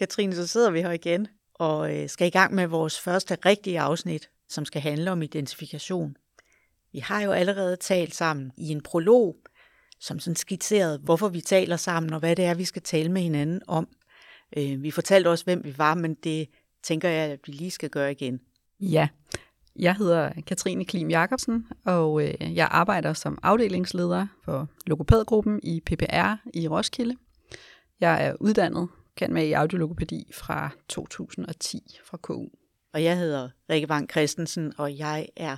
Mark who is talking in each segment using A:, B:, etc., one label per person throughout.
A: Katrine, så sidder vi her igen og øh, skal i gang med vores første rigtige afsnit, som skal handle om identifikation. Vi har jo allerede talt sammen i en prolog, som sådan skitserede, hvorfor vi taler sammen, og hvad det er, vi skal tale med hinanden om. Øh, vi fortalte også, hvem vi var, men det tænker jeg, at vi lige skal gøre igen.
B: Ja, jeg hedder Katrine Klim Jacobsen, og øh, jeg arbejder som afdelingsleder for logopædgruppen i PPR i Roskilde. Jeg er uddannet kan med i audiologopædi fra 2010 fra KU.
A: Og jeg hedder Rikke Vang Christensen, og jeg er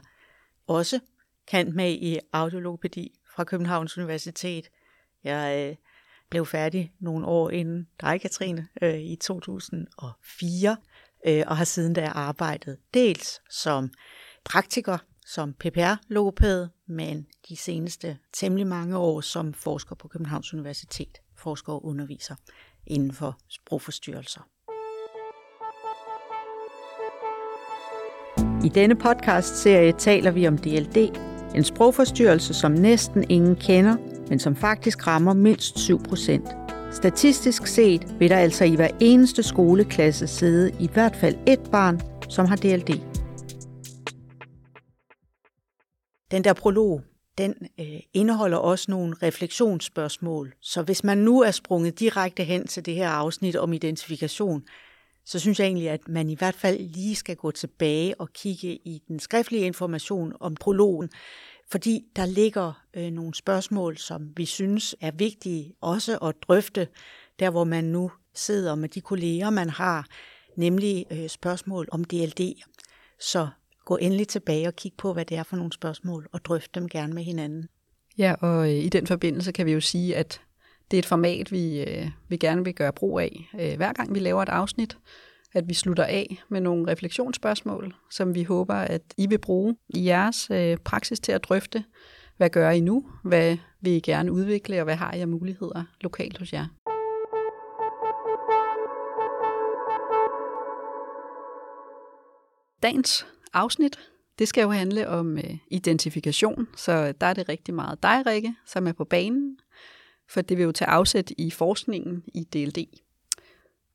A: også kan med i audiologopædi fra Københavns Universitet. Jeg øh, blev færdig nogle år inden dig, Katrine, øh, i 2004, øh, og har siden da arbejdet dels som praktiker, som PPR-logopæd, men de seneste temmelig mange år som forsker på Københavns Universitet, forsker og underviser inden for sprogforstyrrelser. I denne podcast-serie taler vi om DLD, en sprogforstyrrelse, som næsten ingen kender, men som faktisk rammer mindst 7 procent. Statistisk set vil der altså i hver eneste skoleklasse sidde i hvert fald et barn, som har DLD. Den der prolog, den øh, indeholder også nogle refleksionsspørgsmål. Så hvis man nu er sprunget direkte hen til det her afsnit om identifikation, så synes jeg egentlig, at man i hvert fald lige skal gå tilbage og kigge i den skriftlige information om prologen, fordi der ligger øh, nogle spørgsmål, som vi synes er vigtige også at drøfte, der hvor man nu sidder med de kolleger, man har, nemlig øh, spørgsmål om DLD. Så gå endelig tilbage og kig på, hvad det er for nogle spørgsmål, og drøfte dem gerne med hinanden.
B: Ja, og øh, i den forbindelse kan vi jo sige, at det er et format, vi, øh, vi gerne vil gøre brug af, øh, hver gang vi laver et afsnit, at vi slutter af med nogle refleksionsspørgsmål, som vi håber, at I vil bruge i jeres praksis til at drøfte, hvad gør I nu, hvad vil I gerne udvikle, og hvad har I af muligheder lokalt hos jer. Dagens afsnit. Det skal jo handle om øh, identifikation, så der er det rigtig meget dig, Rikke, som er på banen, for det vil jo tage afsæt i forskningen i DLD.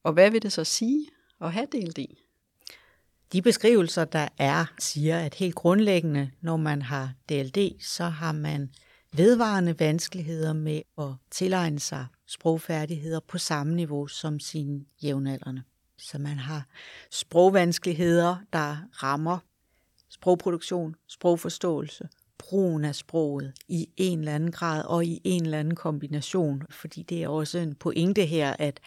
B: Og hvad vil det så sige at have DLD?
A: De beskrivelser, der er, siger, at helt grundlæggende, når man har DLD, så har man vedvarende vanskeligheder med at tilegne sig sprogfærdigheder på samme niveau som sine jævnaldrende. Så man har sprogvanskeligheder, der rammer sprogproduktion, sprogforståelse, brugen af sproget i en eller anden grad og i en eller anden kombination, fordi det er også en pointe her, at,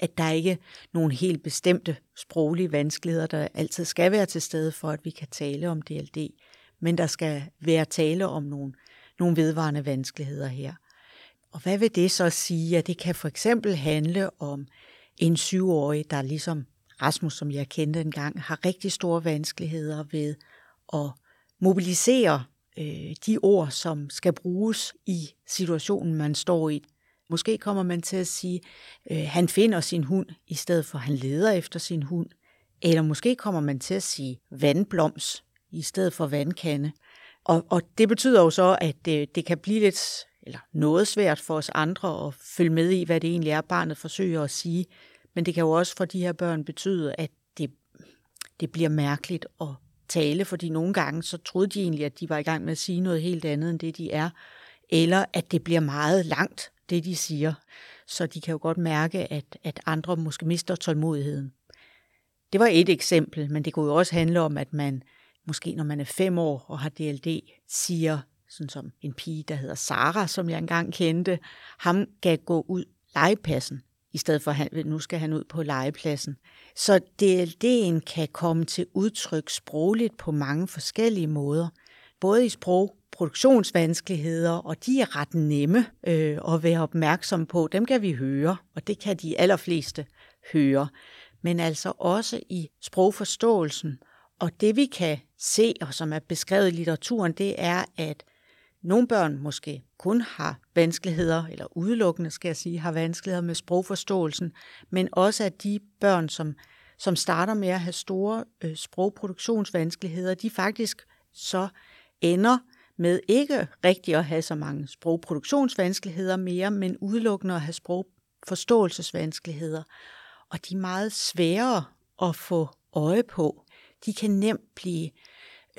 A: at der ikke er nogen helt bestemte sproglige vanskeligheder, der altid skal være til stede for, at vi kan tale om DLD, men der skal være tale om nogle, nogle vedvarende vanskeligheder her. Og hvad vil det så sige? At det kan for eksempel handle om en syvårig, der ligesom Rasmus, som jeg kendte engang, har rigtig store vanskeligheder ved at mobilisere øh, de ord, som skal bruges i situationen, man står i. Måske kommer man til at sige, øh, han finder sin hund, i stedet for han leder efter sin hund. Eller måske kommer man til at sige vandbloms, i stedet for vandkande. Og, og det betyder jo så, at det, det kan blive lidt eller noget svært for os andre at følge med i, hvad det egentlig er, barnet forsøger at sige. Men det kan jo også for de her børn betyde, at det, det bliver mærkeligt at tale, fordi nogle gange så troede de egentlig, at de var i gang med at sige noget helt andet end det, de er, eller at det bliver meget langt, det de siger. Så de kan jo godt mærke, at, at andre måske mister tålmodigheden. Det var et eksempel, men det kunne jo også handle om, at man måske når man er fem år og har DLD, siger, sådan som en pige, der hedder Sara, som jeg engang kendte, ham gav gå ud legepassen i stedet for, at nu skal han ud på legepladsen. Så DLD'en kan komme til udtryk sprogligt på mange forskellige måder. Både i sprog, produktionsvanskeligheder, og de er ret nemme øh, at være opmærksom på. Dem kan vi høre, og det kan de allerfleste høre. Men altså også i sprogforståelsen. Og det vi kan se, og som er beskrevet i litteraturen, det er, at nogle børn måske kun har vanskeligheder, eller udelukkende skal jeg sige, har vanskeligheder med sprogforståelsen, men også at de børn, som, som starter med at have store øh, sprogproduktionsvanskeligheder, de faktisk så ender med ikke rigtig at have så mange sprogproduktionsvanskeligheder mere, men udelukkende at have sprogforståelsesvanskeligheder. og de er meget sværere at få øje på. De kan nemt blive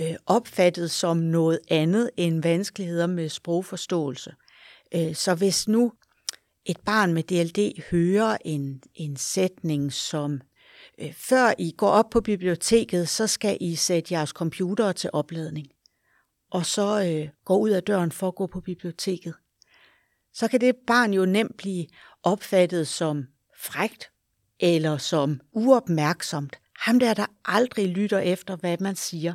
A: øh, opfattet som noget andet end vanskeligheder med sprogforståelse. Øh, så hvis nu et barn med DLD hører en, en sætning som øh, før I går op på biblioteket, så skal I sætte jeres computer til opladning, og så øh, går ud af døren for at gå på biblioteket, så kan det barn jo nemt blive opfattet som frægt eller som uopmærksomt. Ham der, der aldrig lytter efter, hvad man siger.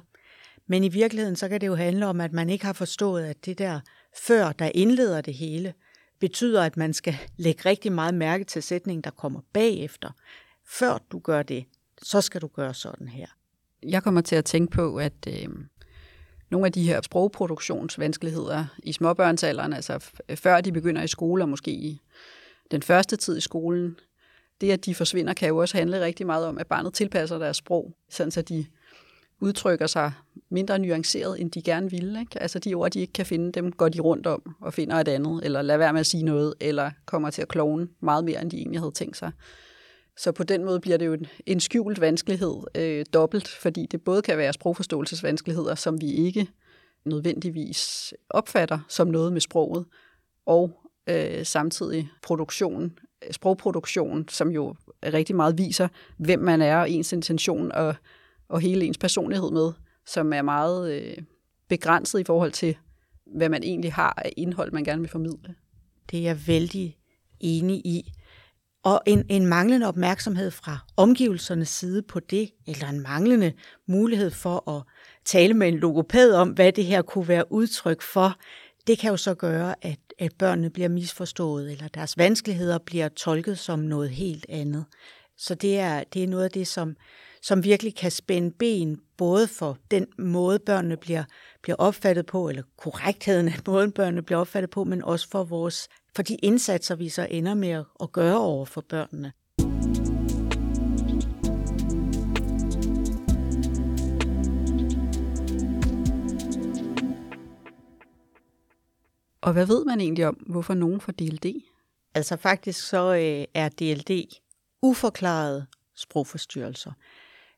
A: Men i virkeligheden, så kan det jo handle om, at man ikke har forstået, at det der før, der indleder det hele, betyder, at man skal lægge rigtig meget mærke til sætningen, der kommer bagefter. Før du gør det, så skal du gøre sådan her.
B: Jeg kommer til at tænke på, at øh, nogle af de her sprogproduktionsvanskeligheder i småbørnsalderen, altså øh, før de begynder i skole, og måske i den første tid i skolen, det at de forsvinder, kan jo også handle rigtig meget om, at barnet tilpasser deres sprog, sådan så de udtrykker sig mindre nuanceret, end de gerne ville. Ikke? Altså de ord, de ikke kan finde, dem går de rundt om og finder et andet, eller lader være med at sige noget, eller kommer til at klone meget mere, end de egentlig havde tænkt sig. Så på den måde bliver det jo en, en skjult vanskelighed øh, dobbelt, fordi det både kan være sprogforståelsesvanskeligheder, som vi ikke nødvendigvis opfatter som noget med sproget, og øh, samtidig produktion, sprogproduktion, som jo rigtig meget viser, hvem man er, og ens intention og, og hele ens personlighed med, som er meget øh, begrænset i forhold til, hvad man egentlig har af indhold, man gerne vil formidle.
A: Det er jeg vældig enig i og en, en manglende opmærksomhed fra omgivelsernes side på det, eller en manglende mulighed for at tale med en logopæd om, hvad det her kunne være udtryk for, det kan jo så gøre, at, at børnene bliver misforstået, eller deres vanskeligheder bliver tolket som noget helt andet. Så det er, det er noget af det, som, som virkelig kan spænde ben, både for den måde, børnene bliver, bliver opfattet på, eller korrektheden af måden, børnene bliver opfattet på, men også for vores for de indsatser, vi så ender med at gøre over for børnene.
B: Og hvad ved man egentlig om, hvorfor nogen får DLD?
A: Altså faktisk så øh, er DLD uforklarede sprogforstyrrelser.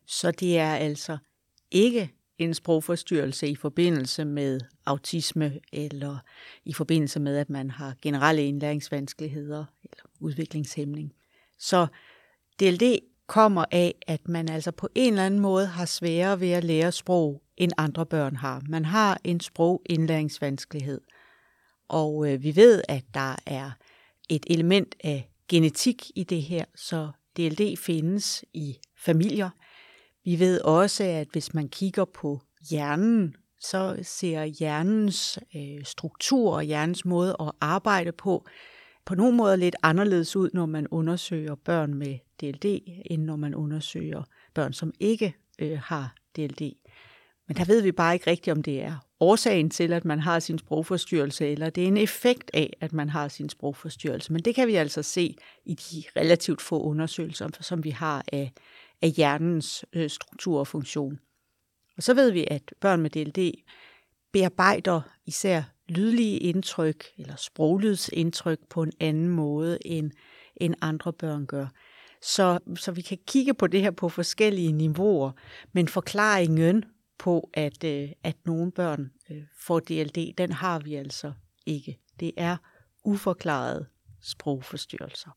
A: Så det er altså ikke en sprogforstyrrelse i forbindelse med autisme eller i forbindelse med, at man har generelle indlæringsvanskeligheder eller udviklingshæmning. Så DLD kommer af, at man altså på en eller anden måde har sværere ved at lære sprog, end andre børn har. Man har en sprogindlæringsvanskelighed. Og øh, vi ved, at der er et element af genetik i det her, så DLD findes i familier – vi ved også, at hvis man kigger på hjernen, så ser hjernens øh, struktur og hjernens måde at arbejde på på nogle måder lidt anderledes ud, når man undersøger børn med DLD, end når man undersøger børn, som ikke øh, har DLD. Men der ved vi bare ikke rigtigt, om det er årsagen til, at man har sin sprogforstyrrelse, eller det er en effekt af, at man har sin sprogforstyrrelse. Men det kan vi altså se i de relativt få undersøgelser, som vi har af af hjernens øh, struktur og funktion. Og så ved vi, at børn med DLD bearbejder især lydlige indtryk eller sproglydsindtryk på en anden måde, end, end andre børn gør. Så, så vi kan kigge på det her på forskellige niveauer, men forklaringen på, at, øh, at nogle børn øh, får DLD, den har vi altså ikke. Det er uforklarede sprogforstyrrelser.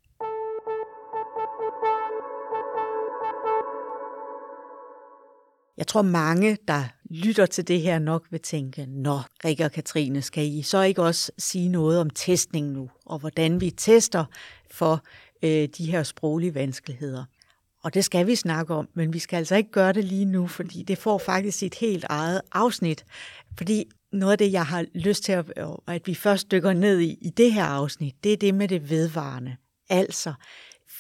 A: Jeg tror mange, der lytter til det her nok vil tænke, Nå, Rikke og Katrine, skal I så ikke også sige noget om testning nu, og hvordan vi tester for øh, de her sproglige vanskeligheder? Og det skal vi snakke om, men vi skal altså ikke gøre det lige nu, fordi det får faktisk sit helt eget afsnit. Fordi noget af det, jeg har lyst til, at, at vi først dykker ned i, i det her afsnit, det er det med det vedvarende. Altså,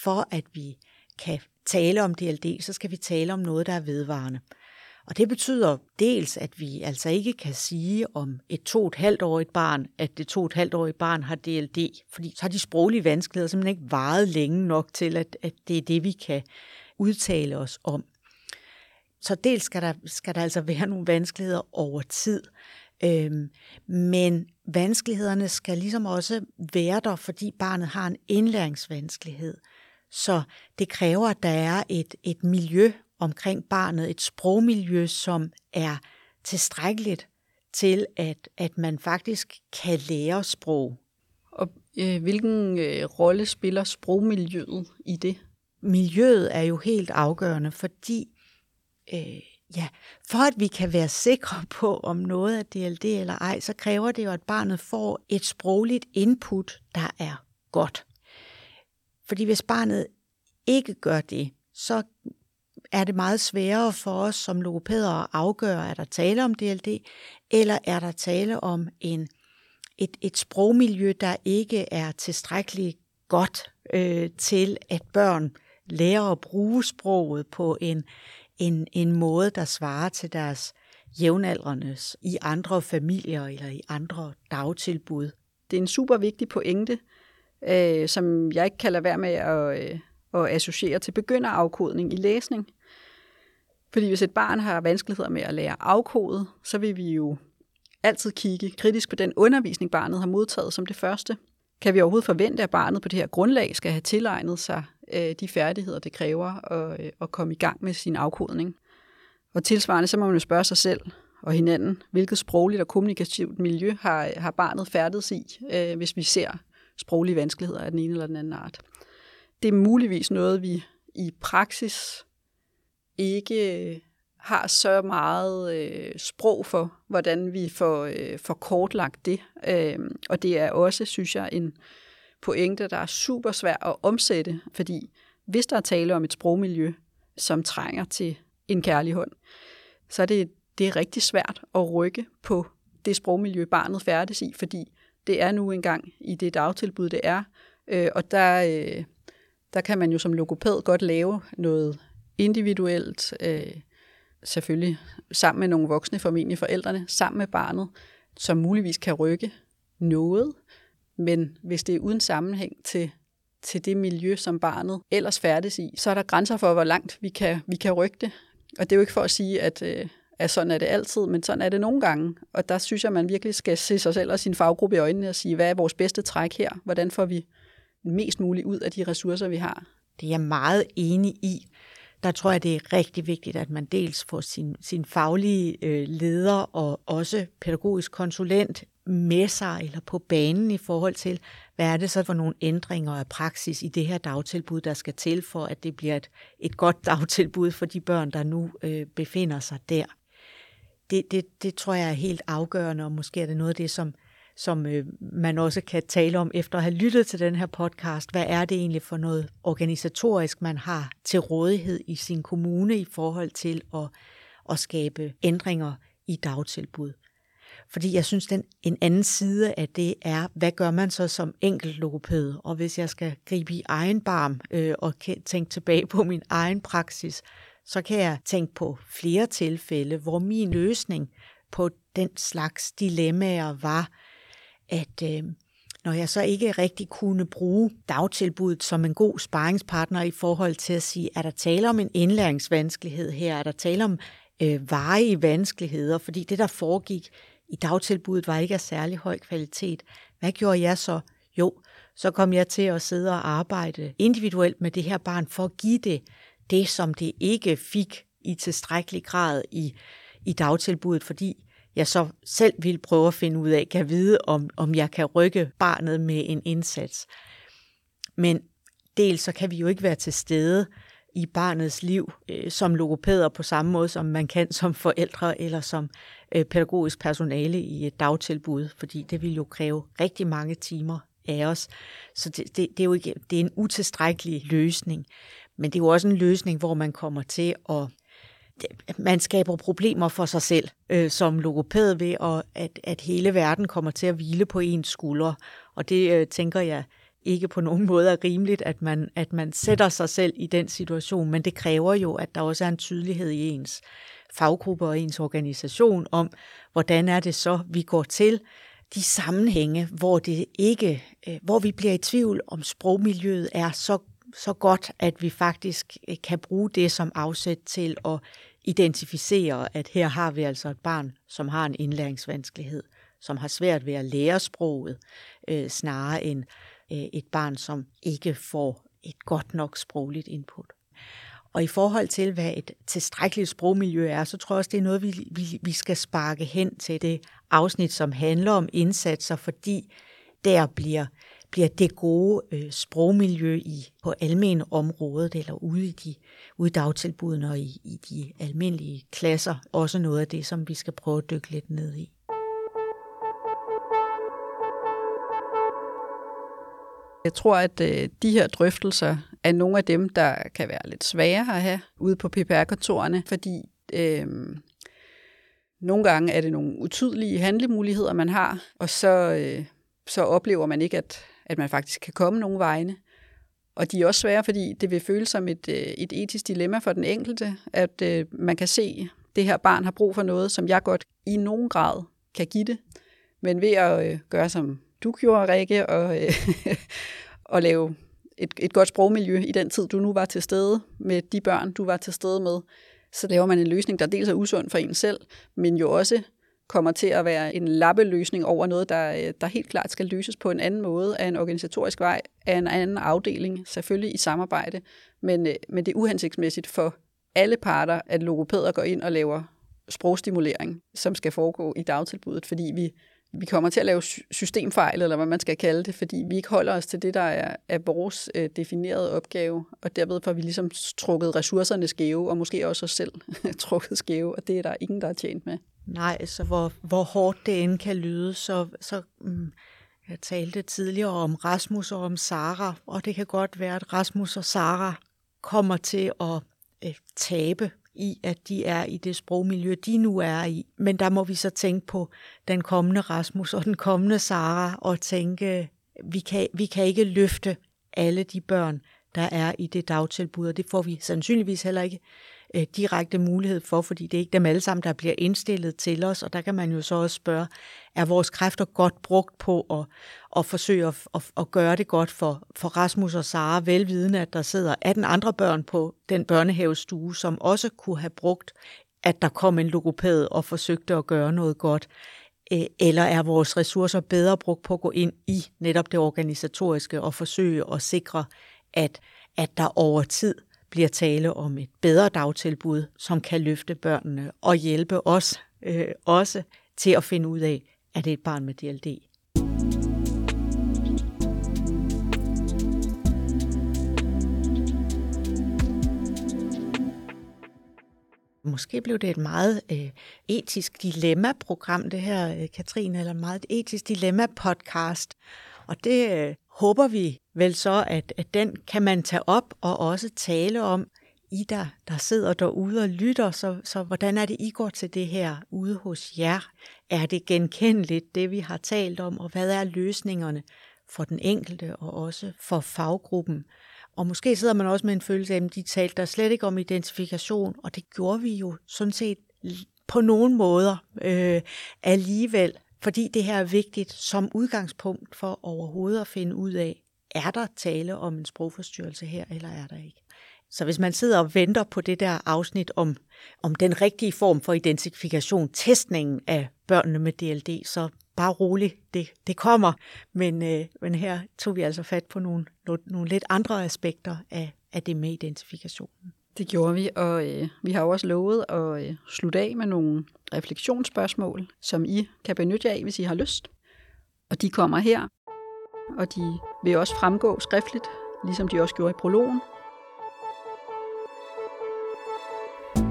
A: for at vi kan tale om DLD, så skal vi tale om noget, der er vedvarende. Og det betyder dels, at vi altså ikke kan sige om et to et halvt årigt barn, at det to et halvt årige barn har DLD, fordi så har de sproglige vanskeligheder simpelthen ikke varet længe nok til, at, at det er det, vi kan udtale os om. Så dels skal der, skal der altså være nogle vanskeligheder over tid, øhm, men vanskelighederne skal ligesom også være der, fordi barnet har en indlæringsvanskelighed. Så det kræver, at der er et, et miljø omkring barnet, et sprogmiljø, som er tilstrækkeligt til, at, at man faktisk kan lære sprog.
B: Og øh, hvilken øh, rolle spiller sprogmiljøet i det?
A: Miljøet er jo helt afgørende, fordi øh, ja, for at vi kan være sikre på, om noget er DLD eller ej, så kræver det jo, at barnet får et sprogligt input, der er godt. Fordi hvis barnet ikke gør det, så er det meget sværere for os som logopæder at afgøre, er der tale om DLD, eller er der tale om en, et, et sprogmiljø, der ikke er tilstrækkeligt godt øh, til, at børn lærer at bruge sproget på en, en, en måde, der svarer til deres jævnaldrendes i andre familier eller i andre dagtilbud.
B: Det er en super vigtig pointe, øh, som jeg ikke kan lade være med at, øh, at associere til begynderafkodning i læsning. Fordi hvis et barn har vanskeligheder med at lære afkode, så vil vi jo altid kigge kritisk på den undervisning, barnet har modtaget som det første. Kan vi overhovedet forvente, at barnet på det her grundlag skal have tilegnet sig øh, de færdigheder, det kræver at, øh, at komme i gang med sin afkodning? Og tilsvarende, så må man jo spørge sig selv og hinanden, hvilket sprogligt og kommunikativt miljø har, har barnet færdes i, øh, hvis vi ser sproglige vanskeligheder af den ene eller den anden art. Det er muligvis noget, vi i praksis ikke øh, har så meget øh, sprog for, hvordan vi får, øh, får kortlagt det. Øh, og det er også, synes jeg, en pointe, der er super svær at omsætte, fordi hvis der er tale om et sprogmiljø, som trænger til en kærlig hånd, så er det, det er rigtig svært at rykke på det sprogmiljø, barnet færdes i, fordi det er nu engang i det dagtilbud, det er. Øh, og der, øh, der kan man jo som logopæd godt lave noget individuelt, øh, selvfølgelig sammen med nogle voksne, formentlig forældrene, sammen med barnet, som muligvis kan rykke noget, men hvis det er uden sammenhæng til, til det miljø, som barnet ellers færdes i, så er der grænser for, hvor langt vi kan, vi kan rykke det. Og det er jo ikke for at sige, at, øh, at sådan er det altid, men sådan er det nogle gange. Og der synes jeg, at man virkelig skal se sig selv og sin faggruppe i øjnene og sige, hvad er vores bedste træk her? Hvordan får vi mest muligt ud af de ressourcer, vi har?
A: Det er jeg meget enig i der tror jeg, det er rigtig vigtigt, at man dels får sin, sin faglige øh, leder og også pædagogisk konsulent med sig eller på banen i forhold til, hvad er det så for nogle ændringer af praksis i det her dagtilbud, der skal til for, at det bliver et, et godt dagtilbud for de børn, der nu øh, befinder sig der. Det, det, det tror jeg er helt afgørende, og måske er det noget af det, som som øh, man også kan tale om efter at have lyttet til den her podcast. Hvad er det egentlig for noget organisatorisk, man har til rådighed i sin kommune i forhold til at, at skabe ændringer i dagtilbud? Fordi jeg synes, den en anden side af det er, hvad gør man så som enkelt logopæd? Og hvis jeg skal gribe i egen barm øh, og tænke tilbage på min egen praksis, så kan jeg tænke på flere tilfælde, hvor min løsning på den slags dilemmaer var, at øh, når jeg så ikke rigtig kunne bruge dagtilbuddet som en god sparringspartner i forhold til at sige, er der tale om en indlæringsvanskelighed her, er der tale om øh, varige vanskeligheder, fordi det, der foregik i dagtilbuddet, var ikke af særlig høj kvalitet. Hvad gjorde jeg så? Jo, så kom jeg til at sidde og arbejde individuelt med det her barn for at give det det, som det ikke fik i tilstrækkelig grad i, i dagtilbuddet, fordi jeg så selv vil prøve at finde ud af, kan vide, om, om jeg kan rykke barnet med en indsats. Men dels så kan vi jo ikke være til stede i barnets liv øh, som logopæder på samme måde, som man kan som forældre eller som øh, pædagogisk personale i et dagtilbud, fordi det vil jo kræve rigtig mange timer af os. Så det, det, det er jo ikke, det er en utilstrækkelig løsning. Men det er jo også en løsning, hvor man kommer til at man skaber problemer for sig selv øh, som logopæd ved, og at, at hele verden kommer til at hvile på ens skuldre. Og det øh, tænker jeg ikke på nogen måde er rimeligt, at man, at man sætter sig selv i den situation, men det kræver jo, at der også er en tydelighed i ens faggruppe og ens organisation om, hvordan er det så, vi går til de sammenhænge, hvor det ikke, øh, hvor vi bliver i tvivl om sprogmiljøet er så så godt, at vi faktisk eh, kan bruge det som afsæt til at identificere, at her har vi altså et barn, som har en indlæringsvanskelighed, som har svært ved at lære sproget, øh, snarere end øh, et barn, som ikke får et godt nok sprogligt input. Og i forhold til, hvad et tilstrækkeligt sprogmiljø er, så tror jeg også, det er noget, vi, vi, vi skal sparke hen til det afsnit, som handler om indsatser, fordi der bliver, bliver det gode øh, sprogmiljø i på almen området eller ude i, de, ude i dagtilbudene og i, i de almindelige klasser også noget af det, som vi skal prøve at dykke lidt ned i.
B: Jeg tror, at øh, de her drøftelser er nogle af dem, der kan være lidt svære at have ude på PPR-kontorerne, fordi øh, nogle gange er det nogle utydelige handlemuligheder, man har, og så, øh, så oplever man ikke, at, at man faktisk kan komme nogle vegne. Og de er også svære, fordi det vil føles som et, øh, et etisk dilemma for den enkelte, at øh, man kan se, at det her barn har brug for noget, som jeg godt i nogen grad kan give det. Men ved at øh, gøre som du gjorde, Rikke, og, øh, og lave et, et godt sprogmiljø i den tid, du nu var til stede med de børn, du var til stede med, så laver man en løsning, der dels er usund for en selv, men jo også kommer til at være en lappeløsning over noget, der, øh, der helt klart skal løses på en anden måde af en organisatorisk vej, af en anden afdeling, selvfølgelig i samarbejde, men, øh, men det er uhensigtsmæssigt for alle parter, at logopæder går ind og laver sprogstimulering, som skal foregå i dagtilbuddet, fordi vi vi kommer til at lave systemfejl, eller hvad man skal kalde det, fordi vi ikke holder os til det, der er, er vores øh, definerede opgave, og derved får vi ligesom trukket ressourcerne skæve, og måske også os selv trukket skæve, og det er der ingen, der er tjent med.
A: Nej, så hvor, hvor hårdt det end kan lyde, så, så mm, jeg talte tidligere om Rasmus og om Sara, og det kan godt være, at Rasmus og Sara kommer til at øh, tabe i, at de er i det sprogmiljø, de nu er i. Men der må vi så tænke på den kommende Rasmus og den kommende Sara og tænke, vi kan, vi kan ikke løfte alle de børn, der er i det dagtilbud, og det får vi sandsynligvis heller ikke øh, direkte mulighed for, fordi det er ikke dem alle sammen, der bliver indstillet til os, og der kan man jo så også spørge, er vores kræfter godt brugt på at, at forsøge at, at, at gøre det godt for, for Rasmus og Sara, velvidende, at der sidder 18 andre børn på den børnehavestue, som også kunne have brugt, at der kom en logopæd og forsøgte at gøre noget godt? Øh, eller er vores ressourcer bedre brugt på at gå ind i netop det organisatoriske og forsøge at sikre, at, at der over tid bliver tale om et bedre dagtilbud, som kan løfte børnene og hjælpe os øh, også til at finde ud af, at det er et barn med DLD. Måske blev det et meget øh, etisk dilemma-program, det her, øh, Katrine, eller meget etisk dilemma-podcast. Og det øh, håber vi vel så, at, at den kan man tage op og også tale om, I der, der sidder derude og lytter, så, så hvordan er det, I går til det her ude hos jer? Er det genkendeligt, det vi har talt om, og hvad er løsningerne for den enkelte og også for faggruppen? Og måske sidder man også med en følelse af, at de talte der slet ikke om identifikation, og det gjorde vi jo sådan set på nogle måder øh, alligevel, fordi det her er vigtigt som udgangspunkt for overhovedet at finde ud af, er der tale om en sprogforstyrrelse her, eller er der ikke? Så hvis man sidder og venter på det der afsnit om, om den rigtige form for identifikation, testningen af børnene med DLD, så bare rolig, det, det kommer. Men, øh, men her tog vi altså fat på nogle, nogle, nogle lidt andre aspekter af, af det med identifikationen.
B: Det gjorde vi, og øh, vi har jo også lovet at øh, slutte af med nogle refleksionsspørgsmål, som I kan benytte jer af, hvis I har lyst. Og de kommer her, og de vil også fremgå skriftligt, ligesom de også gjorde i prologen.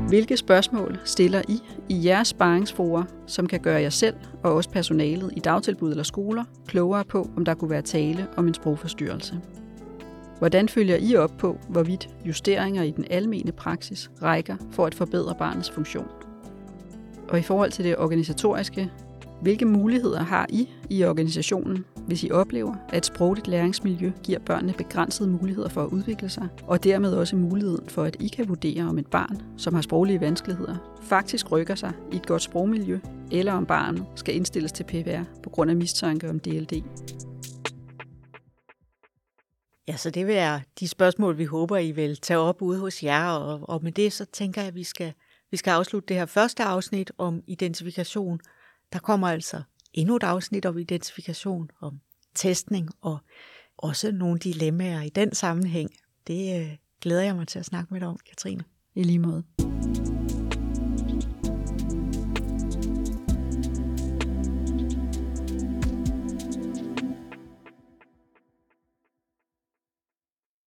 B: Hvilke spørgsmål stiller I i jeres sparringsforer, som kan gøre jer selv og også personalet i dagtilbud eller skoler klogere på, om der kunne være tale om en sprogforstyrrelse? Hvordan følger I op på, hvorvidt justeringer i den almene praksis rækker for at forbedre barnets funktion? Og i forhold til det organisatoriske, hvilke muligheder har I i organisationen, hvis I oplever, at et sprogligt læringsmiljø giver børnene begrænsede muligheder for at udvikle sig, og dermed også muligheden for, at I kan vurdere, om et barn, som har sproglige vanskeligheder, faktisk rykker sig i et godt sprogmiljø, eller om barnet skal indstilles til PVR på grund af mistanke om DLD.
A: Ja, så det vil være de spørgsmål, vi håber, I vil tage op ude hos jer, og, og med det så tænker jeg, at vi skal, vi skal afslutte det her første afsnit om identifikation. Der kommer altså endnu et afsnit om identifikation, om testning og også nogle dilemmaer i den sammenhæng. Det øh, glæder jeg mig til at snakke med dig om, Katrine.
B: I lige måde.